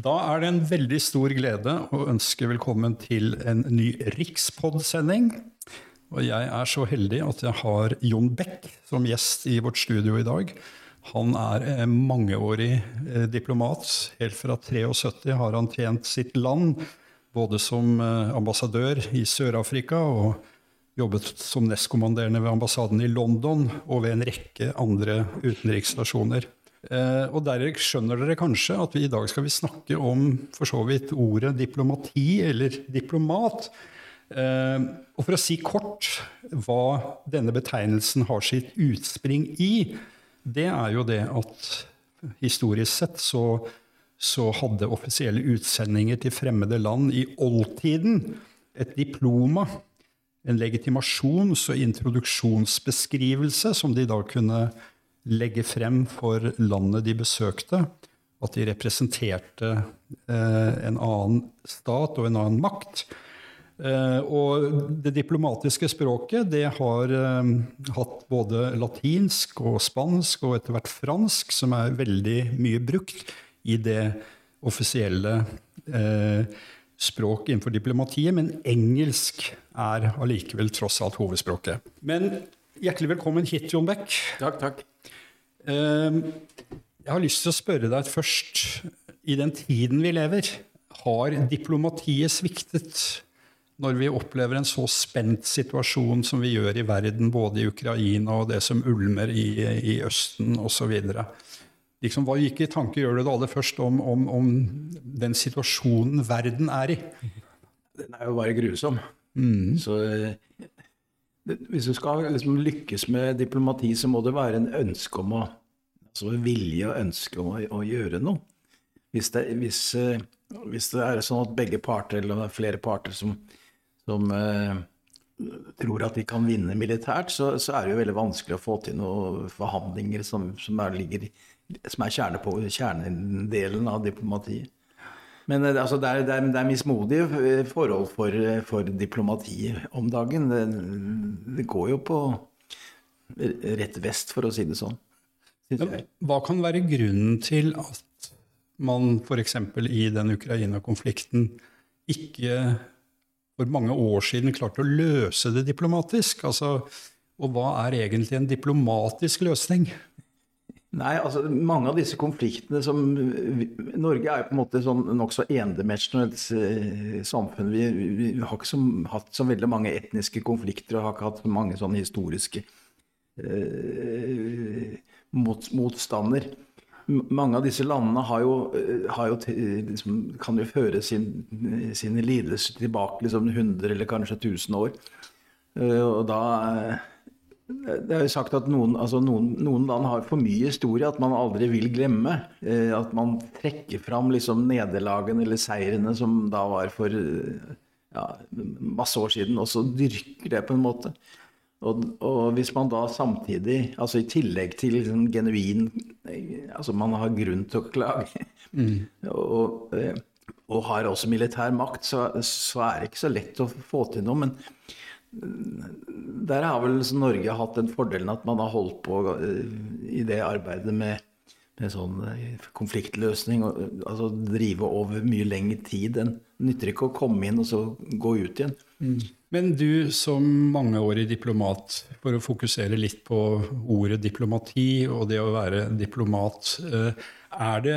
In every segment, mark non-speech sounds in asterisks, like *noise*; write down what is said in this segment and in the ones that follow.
Da er det en veldig stor glede å ønske velkommen til en ny Rikspod-sending. Og jeg er så heldig at jeg har Jon Beck som gjest i vårt studio i dag. Han er eh, mangeårig eh, diplomat. Helt fra 73 har han tjent sitt land, både som eh, ambassadør i Sør-Afrika og jobbet som nestkommanderende ved ambassaden i London og ved en rekke andre utenriksstasjoner. Eh, og der skjønner dere kanskje at vi i dag skal vi snakke om for så vidt ordet diplomati eller diplomat. Eh, og for å si kort hva denne betegnelsen har sitt utspring i, det er jo det at historisk sett så, så hadde offisielle utsendinger til fremmede land i oldtiden et diploma, en legitimasjons- og introduksjonsbeskrivelse som de da kunne legge frem for landet de besøkte, at de representerte eh, en annen stat og en annen makt. Eh, og det diplomatiske språket det har eh, hatt både latinsk og spansk og etter hvert fransk, som er veldig mye brukt i det offisielle eh, språk innenfor diplomatiet, men engelsk er allikevel tross alt hovedspråket. Men hjertelig velkommen hit, Jon Beck. Takk, takk. Ehm, jeg har lyst til å spørre deg først, i den tiden vi lever, har diplomatiet sviktet når vi opplever en så spent situasjon som vi gjør i verden, både i Ukraina og det som ulmer i, i Østen osv.? Liksom, hva gikk i tanker gjør du det aller først om, om, om, den situasjonen verden er i? Den er jo bare grusom. Mm. Så hvis du skal liksom lykkes med diplomati, så må det være en ønske om å altså vilje og ønske om å, å gjøre noe. Hvis det, hvis, eh, hvis det, er sånn at begge parter, eller flere parter, som, som uh, tror at de kan vinne militært, så, så, er det jo veldig vanskelig å få til noen forhandlinger som, som er, ligger, som er kjerne på, kjernedelen av diplomatiet. Men eh, altså, det, er, det, er, det, er, mismodige eh, forhold for, eh, for diplomati om dagen. Det, det, går jo på rett vest, for å si det sånn. Hva kan være grunnen til at man f.eks. i den Ukraina-konflikten ikke for mange år siden klarte å løse det diplomatisk? Altså, og hva er egentlig en diplomatisk løsning? Nei, altså mange av disse konfliktene som Norge er jo på en måte sånn nokså endimensjonelt eh, samfunn. Vi, vi, har ikke så, hatt så veldig mange etniske konflikter og har ikke hatt så mange sånne historiske eh, mot, motstander. Mange av disse landene har jo, eh, har jo liksom, kan jo føre sin, sine lidelser tilbake liksom 100 eller kanskje 1000 år. Eh, og da det er jo sagt at noen, altså noen, noen, land har for mye historie at man aldri vil glemme. Eh, at man trekker fram liksom nederlagene eller seirene som da var for ja, masse år siden, og så dyrker det på en måte. Og, og, hvis man da samtidig, altså i tillegg til liksom genuin Altså man har grunn til å klage, mm. *laughs* og, eh, og, har også militær makt, så, så er det ikke så lett å få til noe. men der har vel Norge hatt den fordelen at man har holdt på eh, i det arbeidet med, med sånn eh, konfliktløsning. Og, altså drive over mye lengre tid. Det nytter ikke å komme inn og så gå ut igjen. Mm. Men du som mangeårig diplomat, for å fokusere litt på ordet diplomati og det å være diplomat. Eh, er det,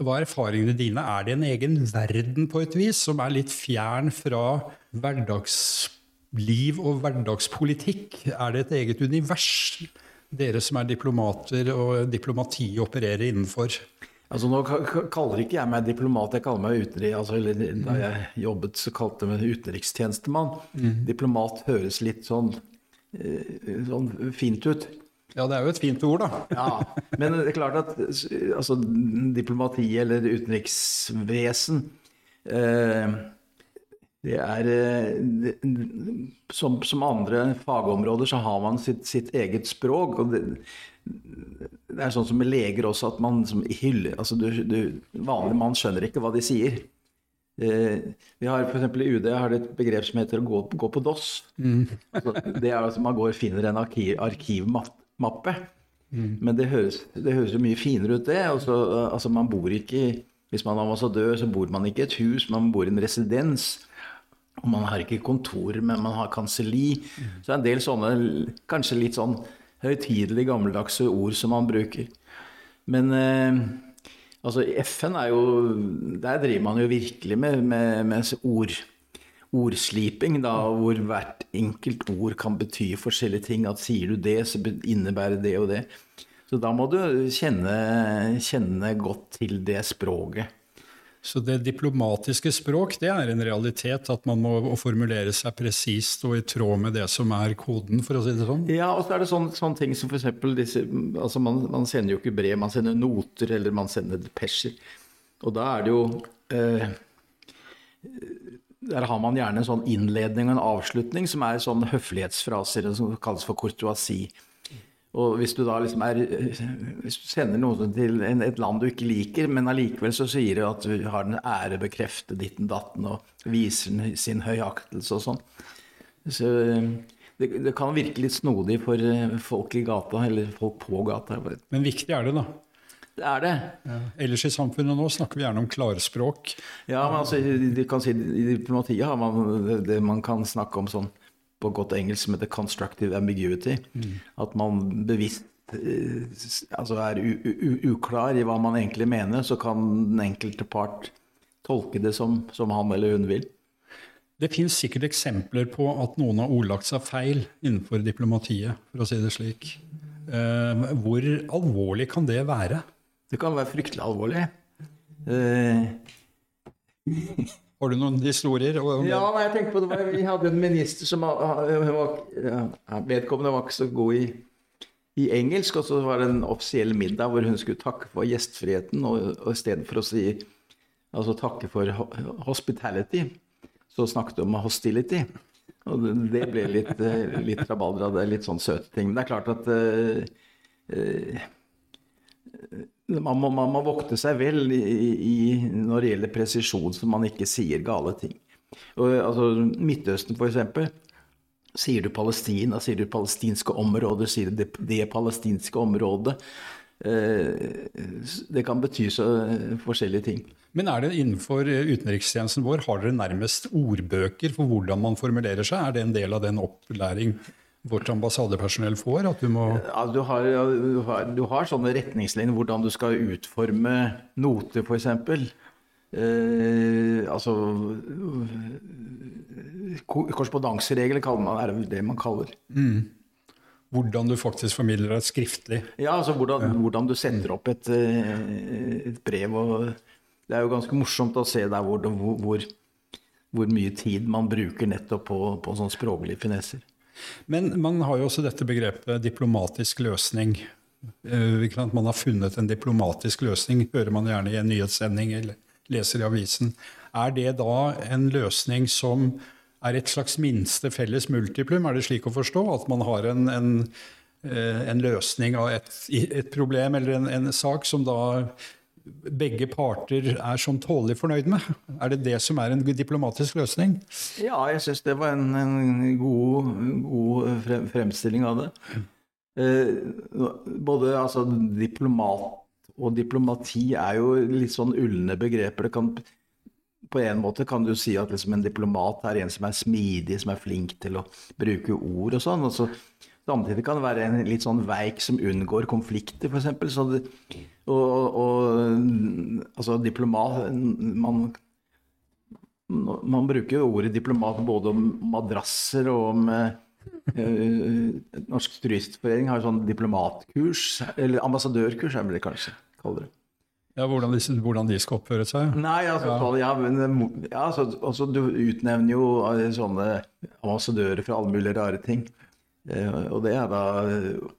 hva er erfaringene dine? Er det en egen verden på et vis, som er litt fjern fra hverdagspolitikk? Liv og hverdagspolitikk? Er det et eget univers, dere som er diplomater og diplomati opererer innenfor? Altså Nå kaller ikke jeg meg diplomat, jeg kaller meg utenriks... Altså, da jeg jobbet, så kalte jeg meg utenrikstjenestemann. Mm. Diplomat høres litt sånn, eh, sånn, fint ut. Ja, det er jo et fint ord, da. *laughs* ja, Men det er klart at altså, diplomati eller utenriksvesen eh, det er eh, det, som, som, andre fagområder så har man sitt, sitt eget språk. og det, det, er sånn som med leger også, at man som hyller altså du, du, Vanlig mann skjønner ikke hva de sier. Eh, vi har F.eks. i UD har det et begrep som heter å gå, gå på DOS. Mm. altså, det er altså Man går og finner en arkiv, arkivmappe. Mm. Men det høres, det høres, jo mye finere ut, det. Altså, altså man bor ikke Hvis man er ambassadør, så bor man ikke i et hus, man bor i en residens. Og man har ikke kontor, men man har kanselli. Så det er en del sånne kanskje litt sånn høytidelige, gammeldagse ord som man bruker. Men eh, altså FN er jo Der driver man jo virkelig med, med, med ord, ordsliping, da, hvor hvert enkelt ord kan bety forskjellige ting. At sier du det, så innebærer det og det. Så da må du kjenne, kjenne godt til det språket. Så det diplomatiske språk, det er en realitet? At man må formulere seg presist og i tråd med det som er koden, for å si det sånn? Ja, og så er det sånne, sånne ting som f.eks. disse Altså, man, man, sender jo ikke brev, man sender noter, eller man sender depesjer. Og da er det jo eh, Der har man gjerne en sånn innledning og en avslutning som er sånn høflighetsfraser, som kalles for courtoisie. Og hvis du da liksom er Hvis du sender noe til et land du ikke liker, men allikevel så sier du at du har den ære bekrefte ditten datten og viser sin høyaktelse og sånn. Så det, det, kan virke litt snodig for folk i gata, eller folk på gata. Men viktig er det, da? Det er det. Ja. Ellers i samfunnet nå snakker vi gjerne om klarspråk. Ja, men altså, du kan si, I diplomatiet har man det man kan snakke om sånn på godt engelsk som heter 'constructive ambiguity'. Mm. At man bevisst eh, altså er uklar i hva man egentlig mener, så kan den enkelte part tolke det som, som han eller hun vil. Det fins sikkert eksempler på at noen har ordlagt seg feil innenfor diplomatiet, for å si det slik. Eh, hvor alvorlig kan det være? Det kan være fryktelig alvorlig. Eh, *laughs* har du noen historier? Ja, jeg tenkte på det. Vi hadde en minister som var, Vedkommende var ikke så god i, i, engelsk, og så var det en offisiell middag hvor hun skulle takke for gjestfriheten, og, og istedenfor å si altså takke for hospitality, så snakket hun om hostility. Og det ble litt, litt rabalder av det, litt sånn søte ting. Men det er klart at uh, uh, man må, man må, vokte seg vel i, i, når det gjelder presisjon, så man ikke sier gale ting. Og, altså, Midtøsten, f.eks. Sier du Palestina, sier du palestinske områder, sier du det, det palestinske området. Eh, det kan bety så eh, forskjellige ting. Men er det innenfor eh, utenrikstjenesten vår, har dere nærmest ordbøker for hvordan man formulerer seg? Er det en del av den opplæring vårt ambassadepersonell får? At du må ja, du, har, du, har, du har sånne retningslinjer hvordan du skal utforme noter, f.eks. Eh, altså Korrespondanseregler er det det man kaller. Mm. Hvordan du faktisk formidler deg skriftlig. Ja, altså hvordan, ja. hvordan du sender opp et, eh, et, brev. og Det er jo ganske morsomt å se der hvor, hvor, hvor mye tid man bruker nettopp på, på sånne språklige finesser. Men man har jo også dette begrepet diplomatisk løsning. Eh, man har funnet en diplomatisk løsning, hører man gjerne i en nyhetssending eller leser i avisen. Er det da en løsning som er et slags minste felles multiplum? Er det slik å forstå at man har en, en, eh, en løsning av et, et, problem eller en, en sak som da begge parter er sånn tålelig fornøyd med? Er det det som er en diplomatisk løsning? Ja, jeg syns det var en, en god, god, fremstilling av det. Eh, både altså, diplomat og diplomati er jo litt sånn ulne begreper. Det kan, på en måte kan du si at liksom en diplomat er en som er smidig, som er flink til å bruke ord og sånn. og Samtidig kan det være en litt sånn veik som unngår konflikter, f.eks. Så og, og, altså diplomat man, man bruker jo ordet diplomat både om madrasser og om eh, Norsk Turistforening har sånn diplomatkurs, eller ambassadørkurs, er det kanskje kaller det. Ja, hvordan de, hvordan de, skal oppføre seg? Nei, altså, ja. ja, men, ja altså, altså, Du utnevner jo eh, sånne ambassadører for alle mulige rare ting. Eh, og det er da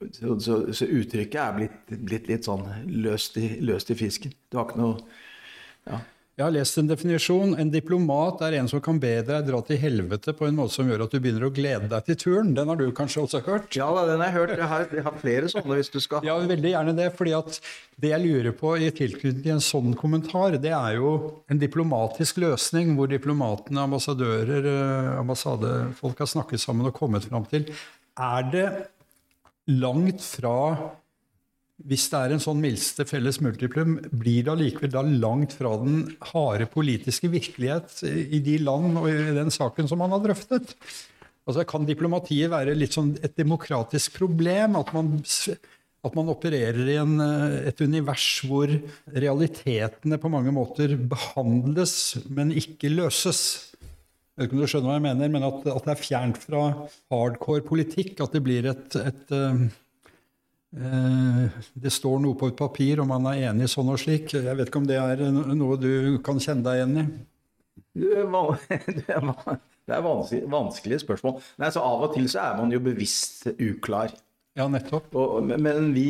Så, så, så uttrykket er blitt, blitt, litt sånn løst i, løst i, fisken. Du har ikke noe ja. Jeg har lest en definisjon. En diplomat er en som kan be deg dra til helvete på en måte som gjør at du begynner å glede deg til turen. Den har du kanskje også hørt? Ja, den har jeg hørt. Jeg har, jeg har flere sånne hvis du skal Ja, veldig gjerne det. fordi at det jeg lurer på i tilknytning til en sånn kommentar, det er jo en diplomatisk løsning hvor diplomatene, ambassadører, eh, ambassadefolk har snakket sammen og kommet fram til er det langt fra hvis det er en sånn mildeste felles multiplum, blir det allikevel da langt fra den harde politiske virkelighet i de land og i den saken som man har drøftet? Altså Kan diplomatiet være litt sånn et demokratisk problem? At man, at man opererer i en, et univers hvor realitetene på mange måter behandles, men ikke løses? Jeg vet ikke om du skjønner hva jeg mener, men at, at det er fjernt fra hardcore politikk. At det blir et, et Eh, det står noe på et papir, og man er enig sånn og slik. Jeg vet ikke om det er noe du kan kjenne deg igjen i? Det er *laughs* vanskelig, vanskelige spørsmål. Nei, så Av og til så er man jo bevisst uklar. Ja, nettopp. Og, men vi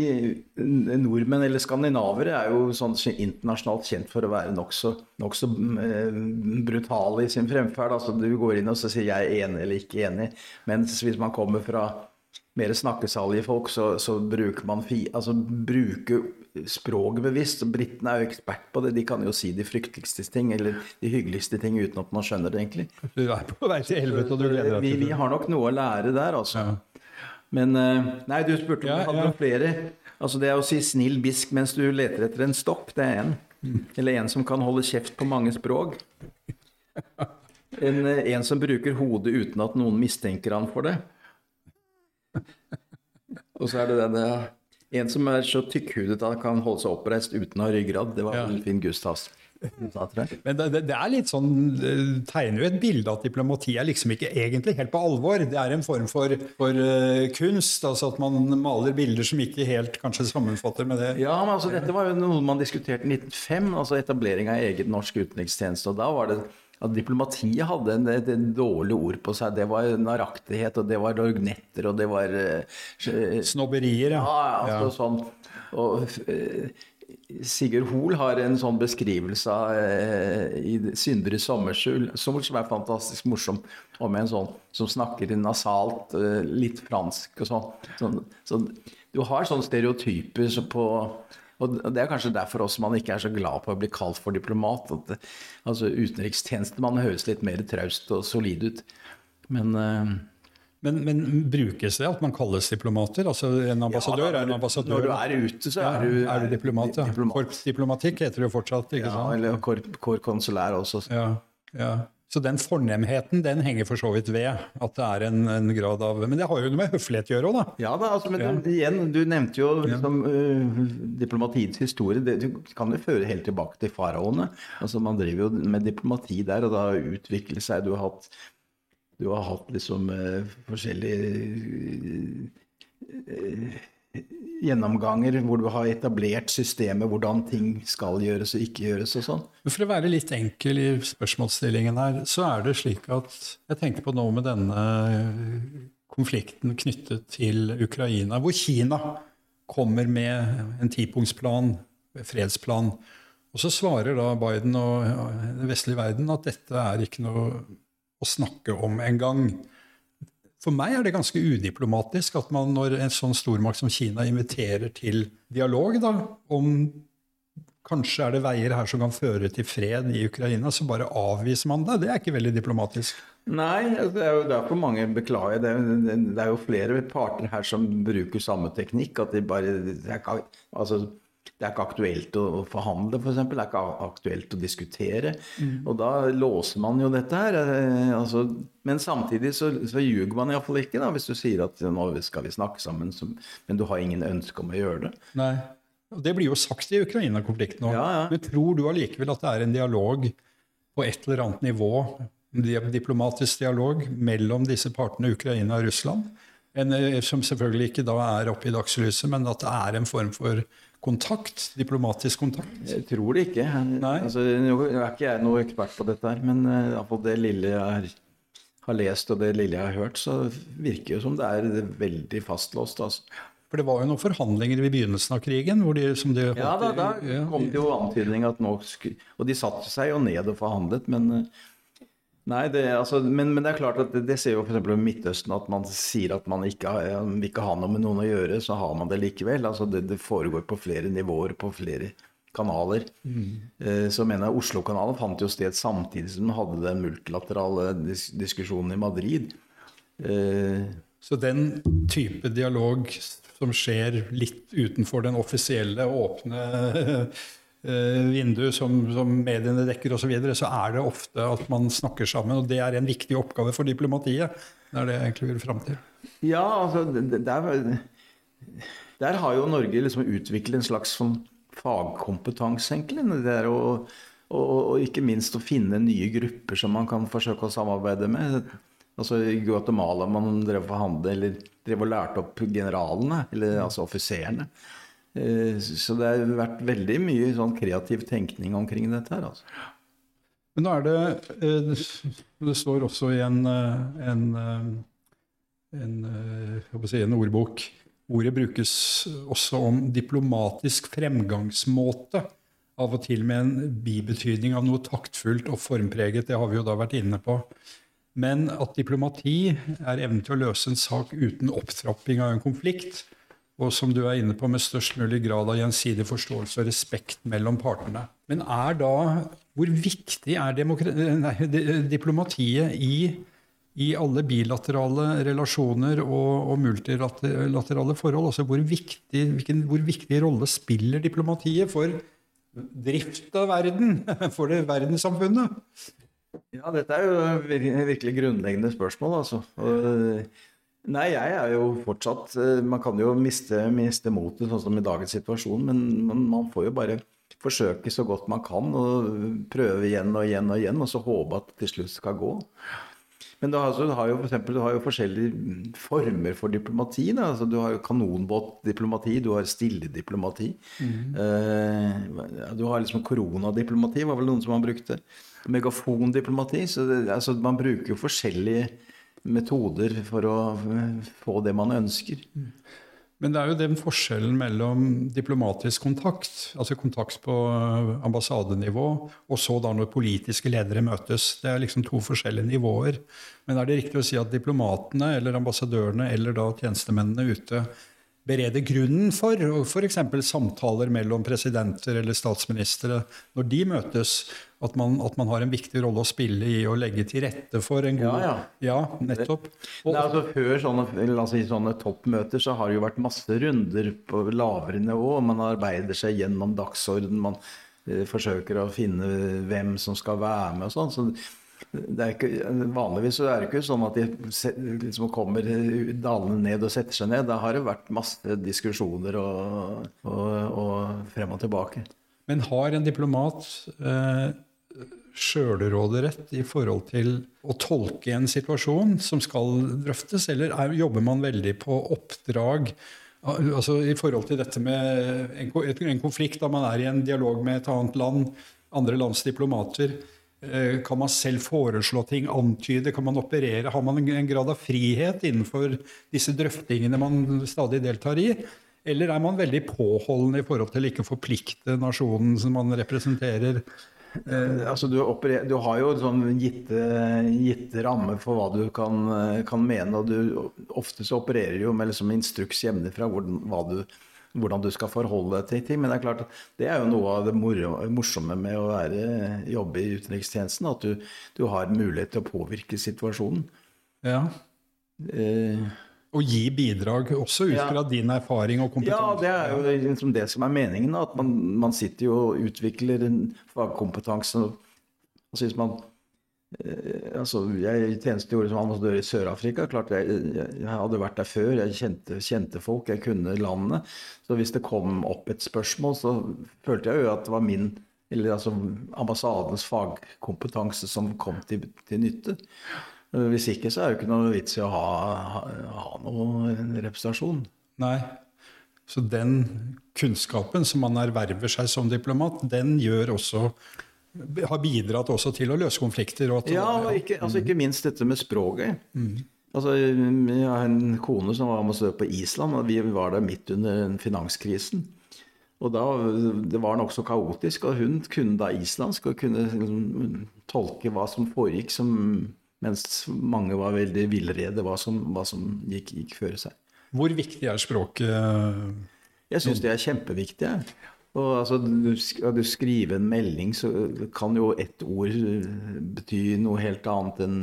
nordmenn, eller skandinavere, er jo sånn internasjonalt kjent for å være nokså nok så, eh, brutale i sin fremferd. Altså, du går inn og så sier jeg er enig eller ikke enig. Mens hvis man kommer fra mer snakkesalige folk, så, så bruker man fi, altså, bruker språket bevisst. Britene er jo ekspert på det. De kan jo si de frykteligste ting eller de hyggeligste ting uten at man skjønner det egentlig. Du er på vei til helvete, og du gleder deg til det. Vi, vi har nok noe å lære der, altså. Ja. Men eh, Nei, du spurte om ja, hadde ja. flere. Altså Det er å si 'snill bisk' mens du leter etter en stopp, det er en. Mm. Eller en som kan holde kjeft på mange språk. En, eh, en som bruker hodet uten at noen mistenker han for det. Og så er det denne En som er så tykkhudet at han kan holde seg oppreist uten å ha ryggrad. Det var ja. Men det, det, er litt sånn, det tegner jo et bilde at diplomati er liksom ikke egentlig helt på alvor. Det er en form for, for uh, kunst, altså at man maler bilder som ikke helt kanskje sammenfatter med det. Ja, men altså dette var jo noe man diskuterte i 1905, altså etablering av eget norsk utenrikstjeneste. og da var det at diplomatiet hadde en, et, et, dårlig ord på seg. Det var naraktighet, og det var lorgnetter, og det var uh, Snobberier, ja. ja, altså, ja. Sånn. Og, uh, Sigurd Hoel har en sånn beskrivelse av eh, i 'Syndere sommerskjul', som er fantastisk morsom, med en sånn som snakker nasalt, litt fransk og sånn. sånn. Så du har sånne stereotyper på og Det er kanskje derfor også man ikke er så glad på å bli kalt for diplomat. at altså Utenrikstjenestemann høres litt mer traust og solid ut. Men, uh, men, men, brukes det at man kalles diplomater? Altså En ambassadør ja, da, er en ambassadør. Når du er ute, så er du, er du diplomat. Ja. Diplomat. Korpsdiplomatikk heter det jo fortsatt. ikke ja, sant? Eller kor, konsulær også. Ja, ja. Så den fornemheten den henger for så vidt ved at det er en, en grad av Men det har jo noe med høflighet å gjøre òg, da. Ja da, altså, men ja. igjen, du nevnte jo liksom, uh, diplomatiets historie. Det, du kan jo føre helt tilbake til faraoene. Altså, man driver jo med diplomati der, og da utviklet seg Du har hatt, du har hatt liksom uh, forskjellige uh, gjennomganger hvor du har etablert systemet, hvordan ting skal gjøres og ikke gjøres og sånn. For å være litt enkel i spørsmålsstillingen her, så er det slik at jeg tenker på noe med denne konflikten knyttet til Ukraina, hvor Kina kommer med en tipunktsplan, fredsplan. Og så svarer da Biden og den vestlige verden at dette er ikke noe å snakke om engang. For meg er det ganske udiplomatisk at man, når en sånn stormakt som Kina inviterer til dialog da, om kanskje er det veier her som kan føre til fred i Ukraina, så bare avviser man det. Det er ikke veldig diplomatisk. Nei, det er jo derfor mange beklager. Det er, det er jo flere parter her som bruker samme teknikk. at de bare, altså, det er ikke aktuelt å forhandle, f.eks. For det er ikke aktuelt å diskutere. Mm. Og da låser man jo dette her. Eh, altså, men samtidig så, så ljuger man iallfall ikke da, hvis du sier at nå skal vi snakke sammen, men du har ingen ønske om å gjøre det. Nei. Og Det blir jo sagt i Ukraina-konflikten òg. Ja, ja. Men tror du allikevel at det er en dialog på et eller annet nivå, en diplomatisk dialog, mellom disse partene, Ukraina og Russland? En, eh, som selvfølgelig ikke da er oppe i dagslyset, men at det er en form for kontakt? Diplomatisk kontakt? Jeg tror det ikke. Altså, nå er ikke jeg noe ekspert på dette, her, men iallfall det lille jeg har, lest og det lille jeg har hørt, så virker det som det er veldig fastlåst. Altså. For det var jo noen forhandlinger i begynnelsen av krigen? hvor de, som de Ja, da, da kom det jo antydning at nå skulle Og de satte seg jo ned og forhandlet, men uh, Nei, det, altså, men, men, det er klart at det, det ser jo f.eks. i Midtøsten at man sier at man ikke, ikke ha noe med noen å gjøre, så har man det likevel. Altså, det, det foregår på flere nivåer, på flere kanaler. Mm. Eh, så mener jeg Oslo-kanalen fant jo sted samtidig som den hadde den multilaterale dis diskusjonen i Madrid. Eh, Så den type dialog som skjer litt utenfor den offisielle, åpne eh, vinduet som, som mediene dekker osv., så, videre, så er det ofte at man snakker sammen. Og det er en viktig oppgave for diplomatiet. Det er det jeg egentlig vil fram til. Ja, altså, der, der har jo Norge liksom utviklet en slags sånn fagkompetanse, egentlig. Det er å, og, ikke minst å finne nye grupper som man kan forsøke å samarbeide med. Altså I Guatemala man drev forhandle, eller drev og lærte opp generalene, eller altså offiserene. Eh, så det har vært veldig mye sånn kreativ tenkning omkring dette her. altså. Men nå er det eh, Det står også i en, eh, en, en, si, en ordbok Ordet brukes også om diplomatisk fremgangsmåte. Av og til med en bibetydning av noe taktfullt og formpreget. Det har vi jo da vært inne på. Men at diplomati er evnen til å løse en sak uten opptrapping av en konflikt, og som du er inne på, med størst mulig grad av gjensidig forståelse og respekt mellom partene. Men er da Hvor viktig er nei, diplomatiet i, i, alle bilaterale relasjoner og, og multilaterale forhold? Altså hvor viktig, hvilken, hvor viktig rolle spiller diplomatiet for drift av verden? *laughs* For det verdenssamfunnet? Ja, dette er jo virkelig grunnleggende spørsmål, altså. Nei, jeg er jo fortsatt eh, Man kan jo miste, miste motet, sånn som i dagens situasjon, men man, man, får jo bare forsøke så godt man kan og prøve igjen og igjen og igjen, og så håpe at det til slutt skal gå. Men du har, altså, du har jo for eksempel, du har jo forskjellige former for diplomati. Altså, du har jo kanonbåtdiplomati, du har stillediplomati. Mm. Eh, du har liksom koronadiplomati, var vel noen som man brukte megafondiplomati. Så det, altså, man bruker jo forskjellige metoder for å få det man ønsker. Men det er jo den forskjellen mellom diplomatisk kontakt, altså kontakt på ambassadenivå, og så da når politiske ledere møtes. Det er liksom to forskjellige nivåer. Men er det riktig å si at diplomatene eller ambassadørene eller da tjenestemennene ute bereder grunnen for f.eks. samtaler mellom presidenter eller statsministre når de møtes. At man, at man, har en viktig rolle å spille i å legge til rette for en god Ja, ja. ja nettopp. Og, Nei, altså, før sånne, si, sånne, toppmøter så har det jo vært masse runder på lavere nivå. Man arbeider seg gjennom dagsorden. Man eh, forsøker å finne hvem som skal være med og sånn. Så ikke, vanligvis så er det ikke sånn at de liksom kommer dalende ned og setter seg ned. Da har det vært masse diskusjoner og, og, og frem og tilbake. Men har en diplomat eh, sjølråderett i forhold til å tolke en situasjon som skal drøftes, eller er, jobber man veldig på oppdrag? Altså I forhold til dette med en, en konflikt da man er i en dialog med et annet land, andre lands diplomater. Eh, kan man selv foreslå ting, antyde? Kan man operere? Har man en grad av frihet innenfor disse drøftingene man stadig deltar i? Eller er man veldig påholdende i forhold til ikke å forplikte nasjonen som man representerer? Eh, altså du, operer, du, har jo sånn gitte, gitte rammer for hva du kan, kan mene. og du, Ofte så opererer jo med liksom instruks hjemmefra hva du hvordan du skal forholde deg til ting. Men det er klart at det er jo noe av det morsomme med å være, jobbe i utenrikstjenesten. At du, du, har mulighet til å påvirke situasjonen. Ja. Eh, og gi bidrag også ut fra ja. din erfaring og kompetanse. Ja, det er jo liksom det som er meningen. At man, man sitter jo og utvikler en fagkompetanse. Altså hvis man Eh, altså, jeg tjenestegjorde som ambassadør i Sør-Afrika. klart jeg, jeg, hadde vært der før, jeg kjente, kjente, folk, jeg kunne landet. Så hvis det kom opp et spørsmål, så følte jeg jo at det var min, eller altså ambassadens fagkompetanse som kom til, til nytte. Eh, hvis ikke så er det jo ikke noe vits i å ha, ha, ha noen representasjon. Nei. Så den kunnskapen som man erverver seg som diplomat, den gjør også har bidratt også til å løse konflikter. ja, og ikke, altså ikke, minst dette med språket. Mm. Altså, jeg har en kone som var ambassadør på Island, og vi var der midt under finanskrisen. Og da, Det var nokså kaotisk, og hun kunne da islandsk og kunne liksom, tolke hva som foregikk, som, mens mange var veldig villrede hva som, hva som gikk, gikk føre seg. Hvor viktig er språket? Jeg syns det er kjempeviktig. Og altså, Skal du skrive en melding, så kan jo ett ord eh, bety noe helt annet enn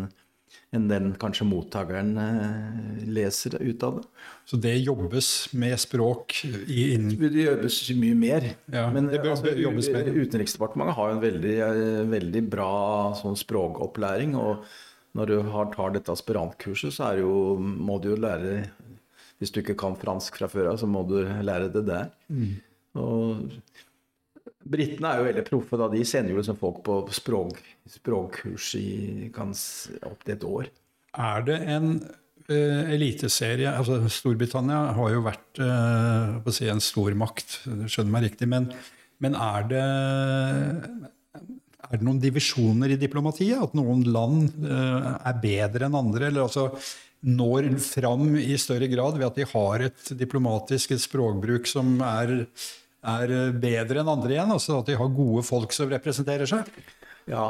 enn den kanskje mottakeren eh, leser ut av det. Så det jobbes med språk i innen Det jobbes mye mer. Ja, Men det bør altså, jobbes mer. Utenriksdepartementet har jo en veldig, eh, veldig bra sånn språkopplæring. Og når du har, tar dette aspirantkurset, så er jo, må du jo lære Hvis du ikke kan fransk fra før av, så må du lære det der. Mm. Og Britene er jo veldig proffe. da, De sender jo liksom folk på språk, språkkurs i opptil et år. Er det en uh, eliteserie altså Storbritannia har jo vært uh, si en stormakt, skjønner meg riktig. Men, men er, det, er det noen divisjoner i diplomatiet? At noen land eh, er bedre enn andre? Eller altså når fram i større grad ved at de har et diplomatisk et språkbruk som er, er bedre enn andre igjen? Altså at de har gode folk som representerer seg? Ja,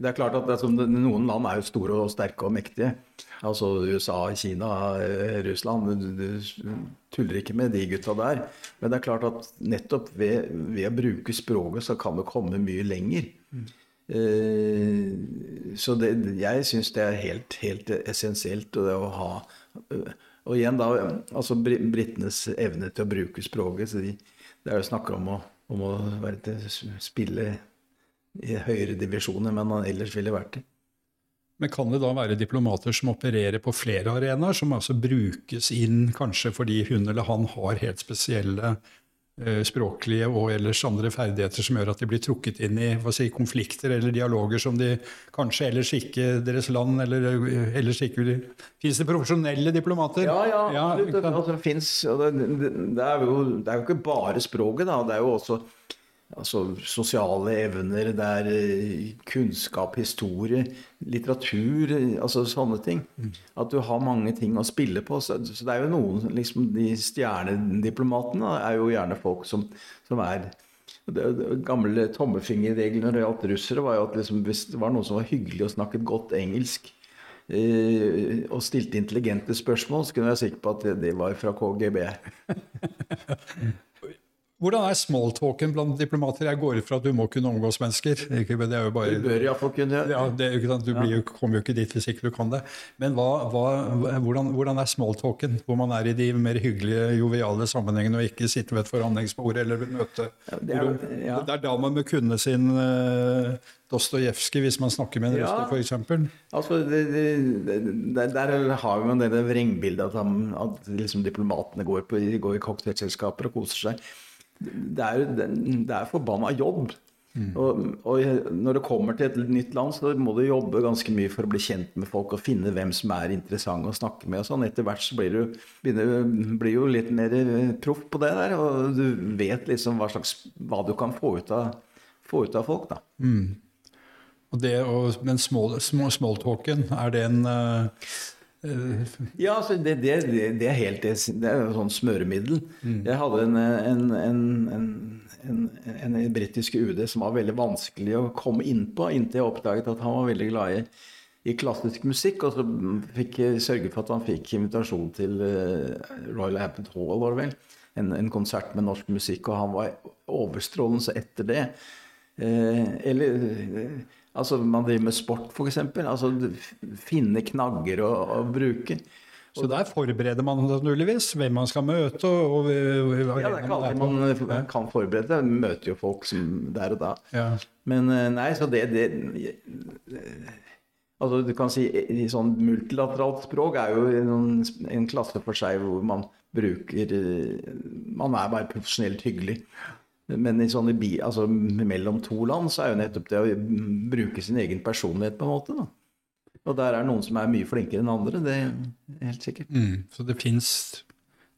det er klart at det er det- noen land er jo store og sterke og mektige. Altså USA, Kina, eh, Russland. Du, tuller ikke med de gutta der. Men det er klart at nettopp ved, ved å bruke språket, så kan du komme mye lenger. Eh, så det, jeg syns det er helt, helt essensielt det å ha Og igjen da, altså bri- britenes evne til å bruke språket. De, det er jo snakk om å, om å til, spille i høyere divisjoner, men han ellers ville vært det. Men kan det da være diplomater som opererer på flere arenaer, som altså brukes inn kanskje fordi hun eller han har helt spesielle eh, språklige og ellers andre ferdigheter som gjør at de blir trukket inn i hva si, konflikter eller dialoger som de kanskje ellers ikke deres land eller eh, ellers ikke vil Fins det profesjonelle diplomater? Ja, ja, absolutt. ikke sant? altså, det, finnes, det, det, er jo, det er jo ikke bare språket, da. Det er jo også altså, sosiale evner, det er eh, kunnskap, historie, litteratur, eh, altså sånne ting. At du har mange ting å spille på. Så, det er jo noen liksom, De stjernediplomatene er jo gjerne folk som, som er det, gamle tommefingerregelen når det gjaldt russere, var jo at liksom, hvis det var noen som var hyggelig og snakket godt engelsk, eh, og stilte intelligente spørsmål, så kunne jeg være sikker på at det, det var fra KGB. *laughs* *laughs* Hvordan er smalltalken blant diplomater? Jeg går ut fra at du må kunne omgås mennesker. Ikke, det er jo bare... Du bør iallfall kunne Ja, det er? Du blir jo, kommer jo ikke dit hvis ikke du kan det. Men hva, hva, hvordan, hvordan er smalltalken, hvor man er i de mer hyggelige, joviale sammenhengene og ikke sitter ved et forhandlingsbord eller ved møte? det er ja. Det er da man må kunne sin uh, Dostojevskij hvis man snakker med en Ja. russer, f.eks. Altså, det, det, det, Der har vi jo det vrengbildet at, han- at liksom diplomatene går, på, går i cocktailselskaper og koser seg. Det er, det, er forbanna jobb. Og, og når det kommer til et nytt land, så må du jobbe ganske mye for å bli kjent med folk og finne hvem som er interessante å snakke med. og sånn. Etter hvert så blir du begynner, blir jo litt mer eh, proff på det der, og du vet liksom hva, slags, hva du kan få ut av, få ut av folk. da. Og det, og, men small, small, smalltalken, er det en uh, Ja, altså det, det, det, er helt Det er jo sånn smøremiddel. Jeg hadde en, en, en, en, en, britiske UD som var veldig vanskelig å komme inn på, inntil jeg oppdaget at han var veldig glad i, i klassisk musikk. Og så fikk jeg sørge for at han fikk invitasjon til eh, Royal Abbott Hall, var det vel. En, en konsert med norsk musikk, og han var overstrålende etter det. Eh, eller eh, altså man driver med sport, f.eks. Altså finne knagger å, å bruke. Så der forbereder man naturligvis hvem man skal møte. og, og, og Ja, det er ikke alltid man kan forberede seg. Man møter jo folk som der og da. Ja. Men eh, nei, så det, det Altså du kan si i sånn multilateralt språk er jo en, en klasse for seg hvor man bruker eh, Man er bare profesjonelt hyggelig. Men bi, altså, mellom to land så er jo nettopp det å bruke sin egen personlighet på en måte. da. Og der er noen som er mye flinkere enn andre, det er helt sikkert. Mm, så det fins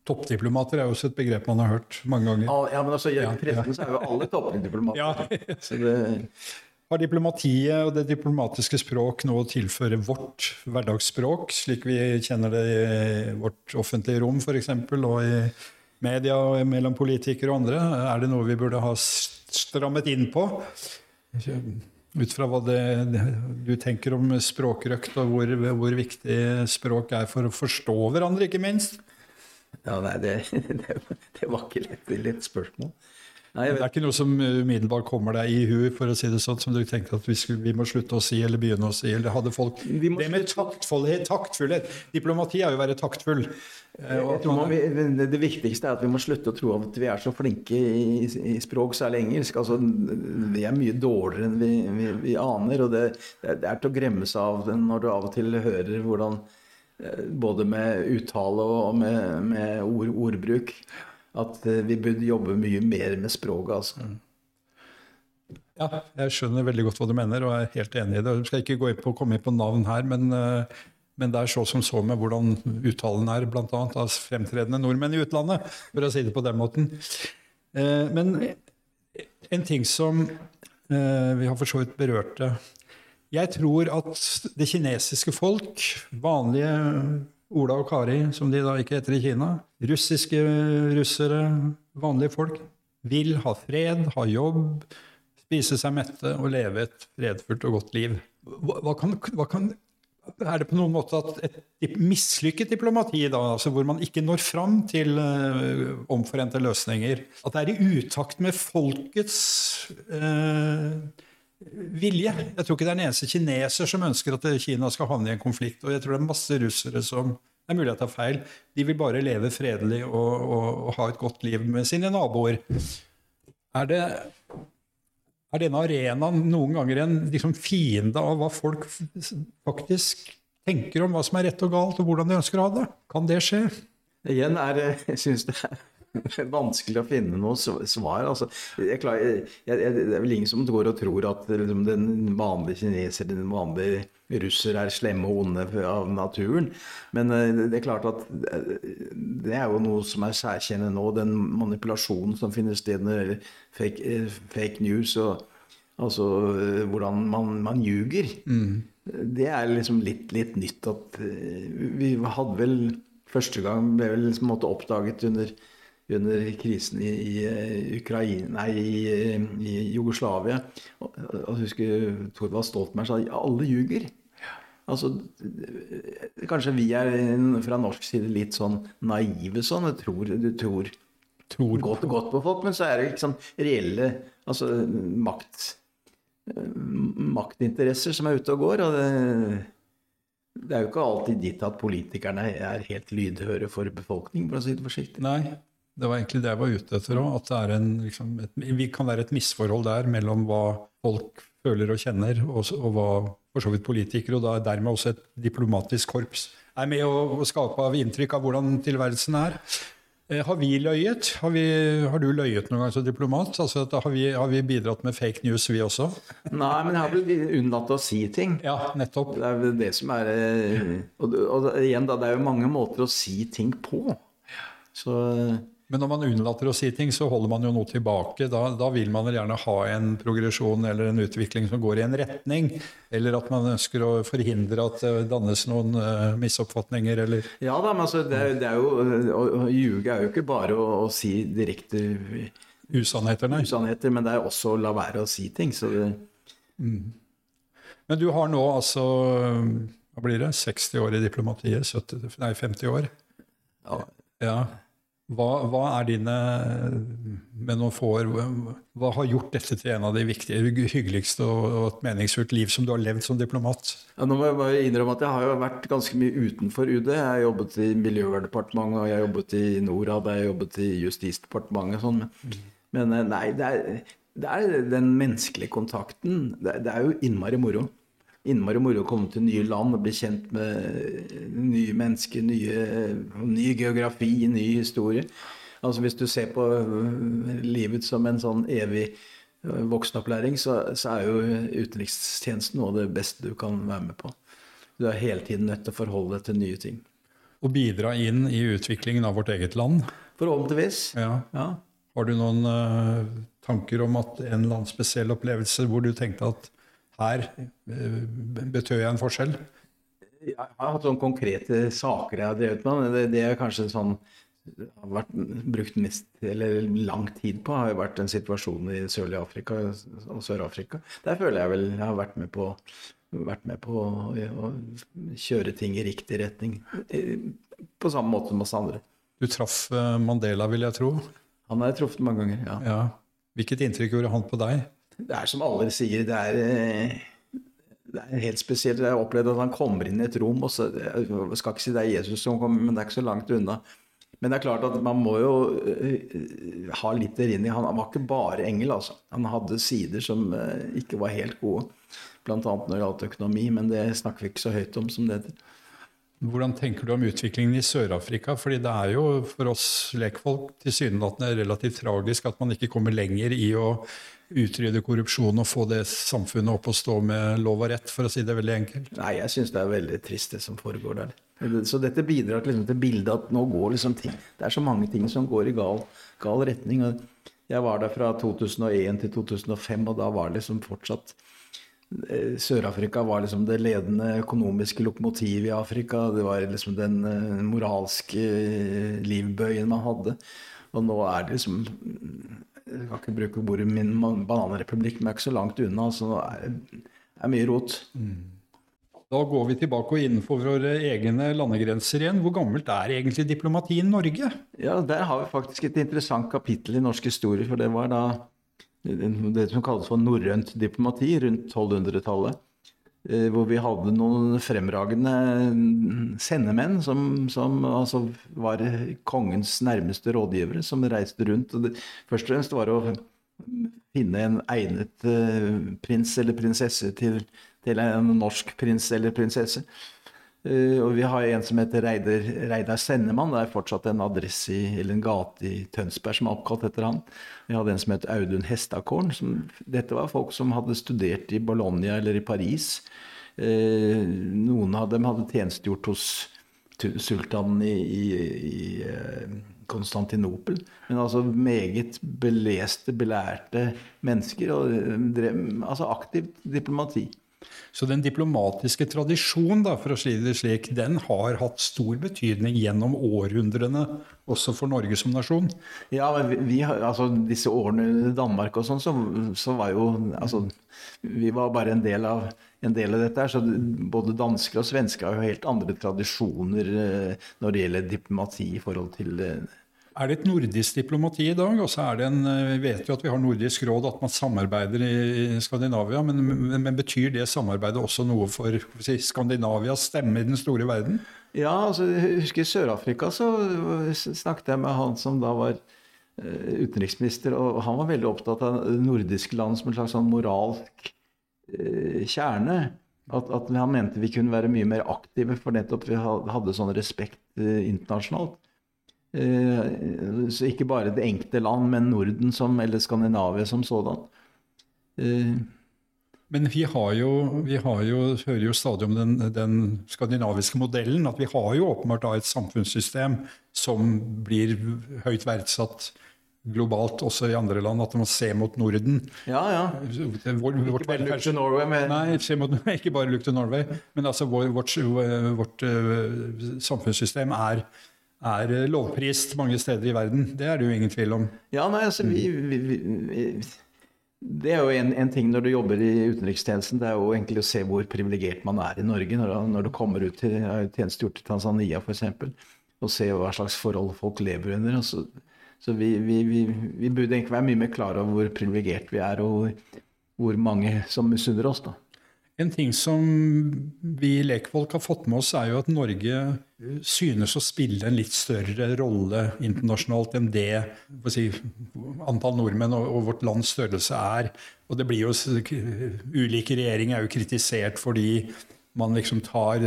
Toppdiplomater er jo også et begrep man har hørt mange ganger. Ja, ja men altså, i Ja, pressen så er jo alle toppdiplomater. Ja. *laughs* Så det, Har diplomatiet og det diplomatiske språk noe å tilføre vårt hverdagsspråk, slik vi kjenner det i vårt offentlige rom f.eks., og i media og mellom politikere og andre? Er det noe vi burde ha strammet inn på? Ut fra hva det, du tenker om språkrøkt, og hvor, hvor viktig språk er for å forstå hverandre, ikke minst? Ja, nei, det, *laughs* det, det var ikke lett, lett spørsmål. Nei, det er ikke noe som umiddelbart kommer deg i hu, for å si det sånn, som du tenkte at vi, skulle, vi må slutte å si eller begynne å si? eller hadde folk... Det med taktfullhet, taktfullhet Diplomati er jo å være taktfull. Eh, man, det viktigste er at vi må slutte å tro at vi er så flinke i, i språk, særlig engelsk. Altså, vi er mye dårligere enn vi, vi, vi aner. Og det, det, er til å gremme seg av når du av og til hører hvordan eh, både med uttale og med, med ord, ordbruk at eh, vi burde jobbe mye mer med språket. altså. Mm. Ja, jeg skjønner veldig godt hva du mener, og er helt enig i det. Du skal ikke gå inn på, komme inn på navn her, men, eh, men det er så som så med hvordan uttalen er, bl.a. av fremtredende nordmenn i utlandet, for å si det på den måten. Eh, men en ting som vi har for så vidt berørt det Jeg tror at det kinesiske folk, vanlige Ola og Kari, som de da ikke heter i Kina. Russiske russere, vanlige folk, vil ha fred, ha jobb, spise seg mette og leve et fredfullt og godt liv. Hva, hva, kan, hva kan, er det på noen måte at et mislykket diplomati, da, altså hvor man ikke når fram til uh, omforente løsninger, at det er i utakt med folkets uh, vilje. Jeg tror ikke det er en eneste kineser som ønsker at Kina skal havne i en konflikt. Og jeg tror det er masse russere som det er mulig jeg tar feil. De vil bare leve fredelig og, og, og ha et godt liv med sine naboer. Er, det, er denne arenaen noen ganger en liksom, fiende av hva folk faktisk tenker om hva som er rett og galt, og hvordan de ønsker å ha det? Kan det skje? Igjen er jeg *laughs* synes det er *laughs* vanskelig å finne noe svar. Altså, jeg klar, jeg, jeg, det er vel ingen som går og tror at liksom, den vanlige kineser, den vanlige russer er slemme og onde av naturen. Men uh, det er klart at uh, det er jo noe som er særkjennende nå. Den manipulasjonen som finner sted når det gjelder fake, uh, fake, news, og altså hvordan man, man ljuger. Mm. Det er liksom litt, litt nytt at vi hadde vel Første gang ble vel liksom oppdaget under under krisen i, i eh, Ukraina, nei, i, eh, i Jugoslavia. Og husker Thorvald Stoltenberg sa alle ljuger. Altså, kanskje vi er fra norsk side litt sånn naive sånn. Du tror, du tror, tror godt, godt, på folk, men så er det liksom reelle altså, makt, maktinteresser som er ute og går. og det, det er jo ikke alltid ditt at politikerne er helt lydhøre for befolkningen, for å si det forsiktig. Nei, det var egentlig det jeg var ute etter òg. At det er en, liksom, et, vi kan være et misforhold der mellom hva folk føler og kjenner, og, og hva for så vidt politikere, og da er dermed også et diplomatisk korps, er med å, å skape av inntrykk av hvordan tilværelsen er. Eh, har vi løyet? Har, vi, har, du løyet noen gang som diplomat? Altså, har, vi, har, vi, bidratt med fake news, vi også? Nei, men jeg har vel unnlatt å si ting. Ja, nettopp. Det er det som er eh, Og, og igjen, da, det er jo mange måter å si ting på. Så men når man unnlater å si ting, så holder man jo noe tilbake. Da, da, vil man vel gjerne ha en progresjon eller en utvikling som går i en retning. Eller at man ønsker å forhindre at det dannes noen uh, misoppfatninger, eller Ja da, men altså, det, det er jo, å, ljuge er jo ikke bare å, å si direkte usannheter, nei. usannheter, men det er også å la være å si ting. Så det mm. Men du har nå altså hva blir det, 60 år i diplomatiet? 70, nei, 50 år? Ja. ja. Hva, hva, er dine med noen få år, hva har gjort dette til en av de viktige, hyggeligste og, og et meningsfullt liv som du har levd som diplomat? Ja, nå må jeg bare innrømme at jeg har jo vært ganske mye utenfor UD. Jeg har jobbet i Miljøverndepartementet, og jeg har jobbet i Norad, jeg har jobbet i Justisdepartementet og sånn. Men, men, eh, nei, det er, det er, den menneskelige kontakten. Det, det er jo innmari moro innmari moro å komme til nye land og bli kjent med nye mennesker, nye, ny geografi, ny historie. Altså Hvis du ser på øh, livet som en sånn evig øh, voksenopplæring, så, så er jo utenrikstjenesten noe av det beste du kan være med på. Du er hele tiden nødt til å forholde deg til nye ting. Og bidra inn i utviklingen av vårt eget land? Forhåpentligvis. Ja. ja. Har du noen uh, tanker om at en eller annen spesiell opplevelse hvor du tenkte at her eh, betød jeg en forskjell? Jeg har hatt sånne konkrete saker jeg har drevet med. Det, det er kanskje sånn har vært brukt mest, eller lang tid på, har jo vært den situasjonen i sørlige Afrika og Sør-Afrika. Der føler jeg vel jeg har vært med på, vært med på å, kjøre ting i riktig retning. På samme måte som oss andre. Du traff eh, Mandela, vil jeg tro? Han har jeg truffet mange ganger, ja. ja. Hvilket inntrykk gjorde han på deg? Det er som alle sier, det er, eh, det er helt spesielt. Jeg har opplevd at han kommer inn i et rom, og så, jeg skal ikke si det er Jesus som kommer, men det er ikke så langt unna. Men det er klart at man må jo uh, ha litt der inni. Han var ikke bare engel, altså. Han hadde sider som uh, ikke var helt gode. Bl.a. når det gjaldt økonomi, men det snakker vi ikke så høyt om som det heter. Hvordan tenker du om utviklingen i Sør-Afrika? Fordi det er jo for oss lekfolk tilsynelatende relativt tragisk at man ikke kommer lenger i å utrydde korrupsjon og få det samfunnet opp og stå med lov og rett, for å si det veldig enkelt? Nei, jeg syns det er veldig trist det som foregår der. Så dette bidrar liksom til bildet at nå går liksom ting Det er så mange ting som går i gal, gal retning. Jeg var der fra 2001 til 2005, og da var det liksom fortsatt Eh, Sør-Afrika var liksom det ledende økonomiske lokomotivet i Afrika. Det var liksom den eh, moralske eh, livbøyen man hadde. Og nå er det liksom Jeg kan ikke bruke ordet min bananrepublikk, men jeg er ikke så langt unna. Så det er mye rot. Da går vi tilbake og innenfor våre egne landegrenser igjen. Hvor gammelt er egentlig diplomatiet i Norge? Ja, Der har vi faktisk et interessant kapittel i norsk historie. For det var da det som kalles for norrønt diplomati rundt 1200-tallet. Eh, hvor vi hadde noen fremragende sendemenn som, som altså var kongens nærmeste rådgivere, som reiste rundt. Og det, først og fremst var det å finne en egnet uh, prins eller prinsesse til, til, en norsk prins eller prinsesse. Uh, og vi har en som heter Reidar, Reidar Sennemann. Det er fortsatt en adresse i, eller en gate i Tønsberg som er oppkalt etter han. Vi hadde en som het Audun Hestakorn. Som, dette var folk som hadde studert i Bologna eller i Paris. Uh, noen av dem hadde tjenestegjort hos sultanen i, i, i Konstantinopel. Men altså meget beleste, belærte mennesker. Og drev, altså aktivt diplomati. Så den diplomatiske tradisjonen, da, for å si det slik, den har hatt stor betydning gjennom århundrene, også for Norge som nasjon? Ja, men vi, altså disse årene i Danmark og sånn, så, så, var jo altså, Vi var bare en del av, en del av dette her. Så både dansker og svensker har jo helt andre tradisjoner eh, når det gjelder diplomati i forhold til eh, er det et nordisk diplomati i dag? Det en, Vi vet jo at vi har Nordisk råd, at man samarbeider i Skandinavia. Men, men, men betyr det samarbeidet også noe for si, Skandinavias stemme i den store verden? Ja, altså, jeg husker i Sør-Afrika så snakket jeg med han som da var eh, utenriksminister. Og han var veldig opptatt av nordiske land som en slags sånn moralsk uh, kjerne. At, at, han mente vi kunne være mye mer aktive, for nettopp vi hadde sånn respekt internasjonalt. Eh, så ikke bare det enkelte land, men Norden som, eller Skandinavia som sådan. Eh, men vi har jo, vi har jo, hører jo stadig om den, den, skandinaviske modellen. At vi har jo åpenbart et samfunnssystem som blir høyt verdsatt globalt, også i andre land. At man ser mot Norden. Ja, ja. Vår, ikke bare look to Norway. Men... Nei, mot, *laughs* ikke bare look to Norway. Men altså vår, vårt, vårt, vårt uh, samfunnssystem er er eh, lovprist mange steder i verden. Det er det jo ingen tvil om. Ja, nei, altså, vi, vi, vi, det er jo en, en, ting når du jobber i utenrikstjenesten, det er jo egentlig å se hvor privilegert man er i Norge. Når, når du kommer ut til tjenestegjort i Tanzania f.eks., og se hva slags forhold folk lever under. Så, så vi, vi, burde egentlig være mye mer klar over hvor privilegert vi er, og hvor, hvor mange som misunner oss. da. En ting som vi lekfolk har fått med oss, er jo at Norge synes å spille en litt større rolle internasjonalt enn det si, antall nordmenn og, og, vårt lands størrelse er. Og det blir jo Ulike regjeringer er jo kritisert fordi man liksom tar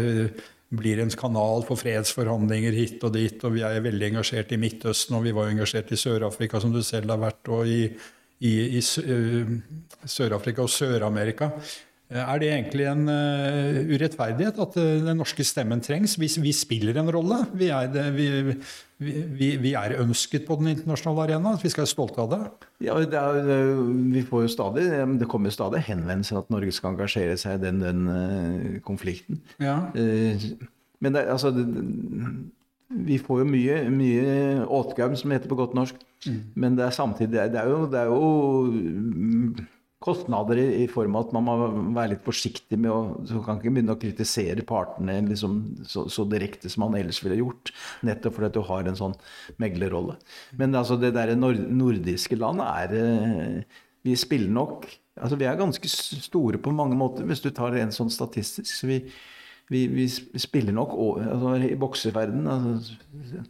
blir en kanal for fredsforhandlinger hit og dit. Og vi er veldig engasjert i Midtøsten, og vi var engasjert i Sør-Afrika, som du selv har vært, og i, i, i Sør-Afrika og Sør-Amerika. Eh, er det egentlig en uh, urettferdighet at uh, den norske stemmen trengs? Vi, vi spiller en rolle. Vi er, det, vi, vi, vi er, ønsket på den internasjonale arena. Vi skal være stolte av det. Ja, det, er, vi får jo stadig, det kommer stadig henvendelser at Norge skal engasjere seg i den, den konflikten. Ja. men det, altså, vi får jo mye, mye åtgaum, som heter på godt norsk. Mm. Men det er samtidig det er, jo, det er jo kostnader i, i form av at man må være litt forsiktig med å Så kan ikke begynne å kritisere partene liksom, så, så, direkte som man ellers ville gjort. Nettopp fordi at du har en sånn meglerrolle. Men altså, det der nordiske landet er eh, Vi spiller nok Altså, vi er ganske store på mange måter, hvis du tar en sånn statistisk. Så vi, vi, vi spiller nok over, altså, i bokseverdenen altså,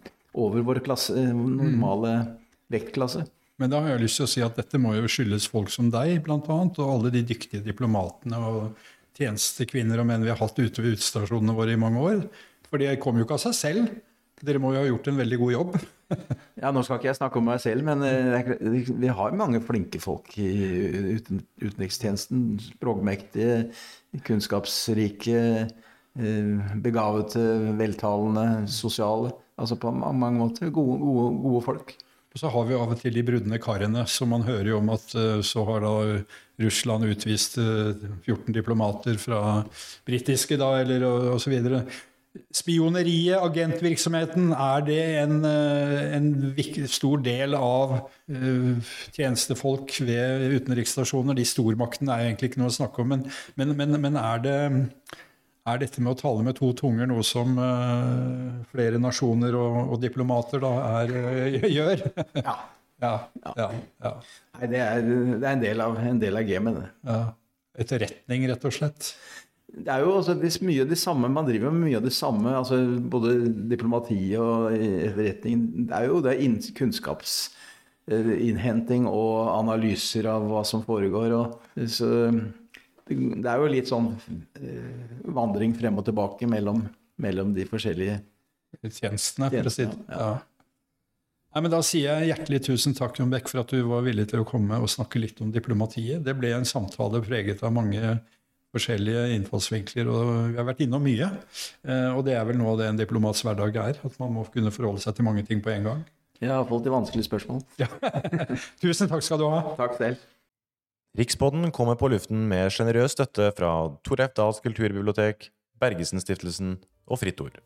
over vår klasse, normale vektklasse. Men da har jeg lyst til å si at dette må jo skyldes folk som deg, bl.a., og alle de dyktige diplomatene og tjenestekvinner og menn vi har hatt ute ved utestasjonene våre i mange år. For det kommer jo ikke av seg selv. Dere må jo ha gjort en veldig god jobb. *laughs* ja, Nå skal ikke jeg snakke om meg selv, men eh, vi har mange flinke folk i utenrikstjenesten. Språkmektige, kunnskapsrike, eh, begavete, veltalende, sosiale. Altså på mange måter gode, gode, gode folk. Og så har vi av og til de brudne karene, som man hører jo om at eh, så har da Russland utvist 14 diplomater fra britiske, da, eller osv. Spioneriet, agentvirksomheten, er det en, en viktig, stor del av uh, tjenestefolk ved utenriksstasjoner? De stormaktene er egentlig ikke noe å snakke om, men, men, men, men er, det, er, dette med å tale med to tunger noe som uh, flere nasjoner og, og diplomater da er, uh, gjør? *laughs* ja. ja, ja, ja. Nei, det er, det er en del av, en del av gamet, det. Ja. Etterretning, rett og slett det er jo altså, det er mye av det samme, Man driver med mye av det samme, altså både diplomati og etterretning. Det er jo det er kunnskapsinnhenting og analyser av hva som foregår. Og, så det er jo litt sånn eh, vandring frem og tilbake mellom, mellom de forskjellige tjenestene, for å si det. Ja. Nei, men Da sier jeg hjertelig tusen takk Jon Beck, for at du var villig til å komme og snakke litt om diplomatiet. Det ble en samtale preget av mange forskjellige innfallsvinkler, og vi har vært innom mye. Eh, og det er vel noe av det en diplomats hverdag er, at man må kunne forholde seg til mange ting på en gang. Jeg har fått de vanskelige spørsmål. Ja. *laughs* Tusen takk skal du ha. Takk selv. Rikspodden kommer på luften med sjenerøs støtte fra Tor. Dahls kulturbibliotek, Bergesen-stiftelsen og Fritt Ord.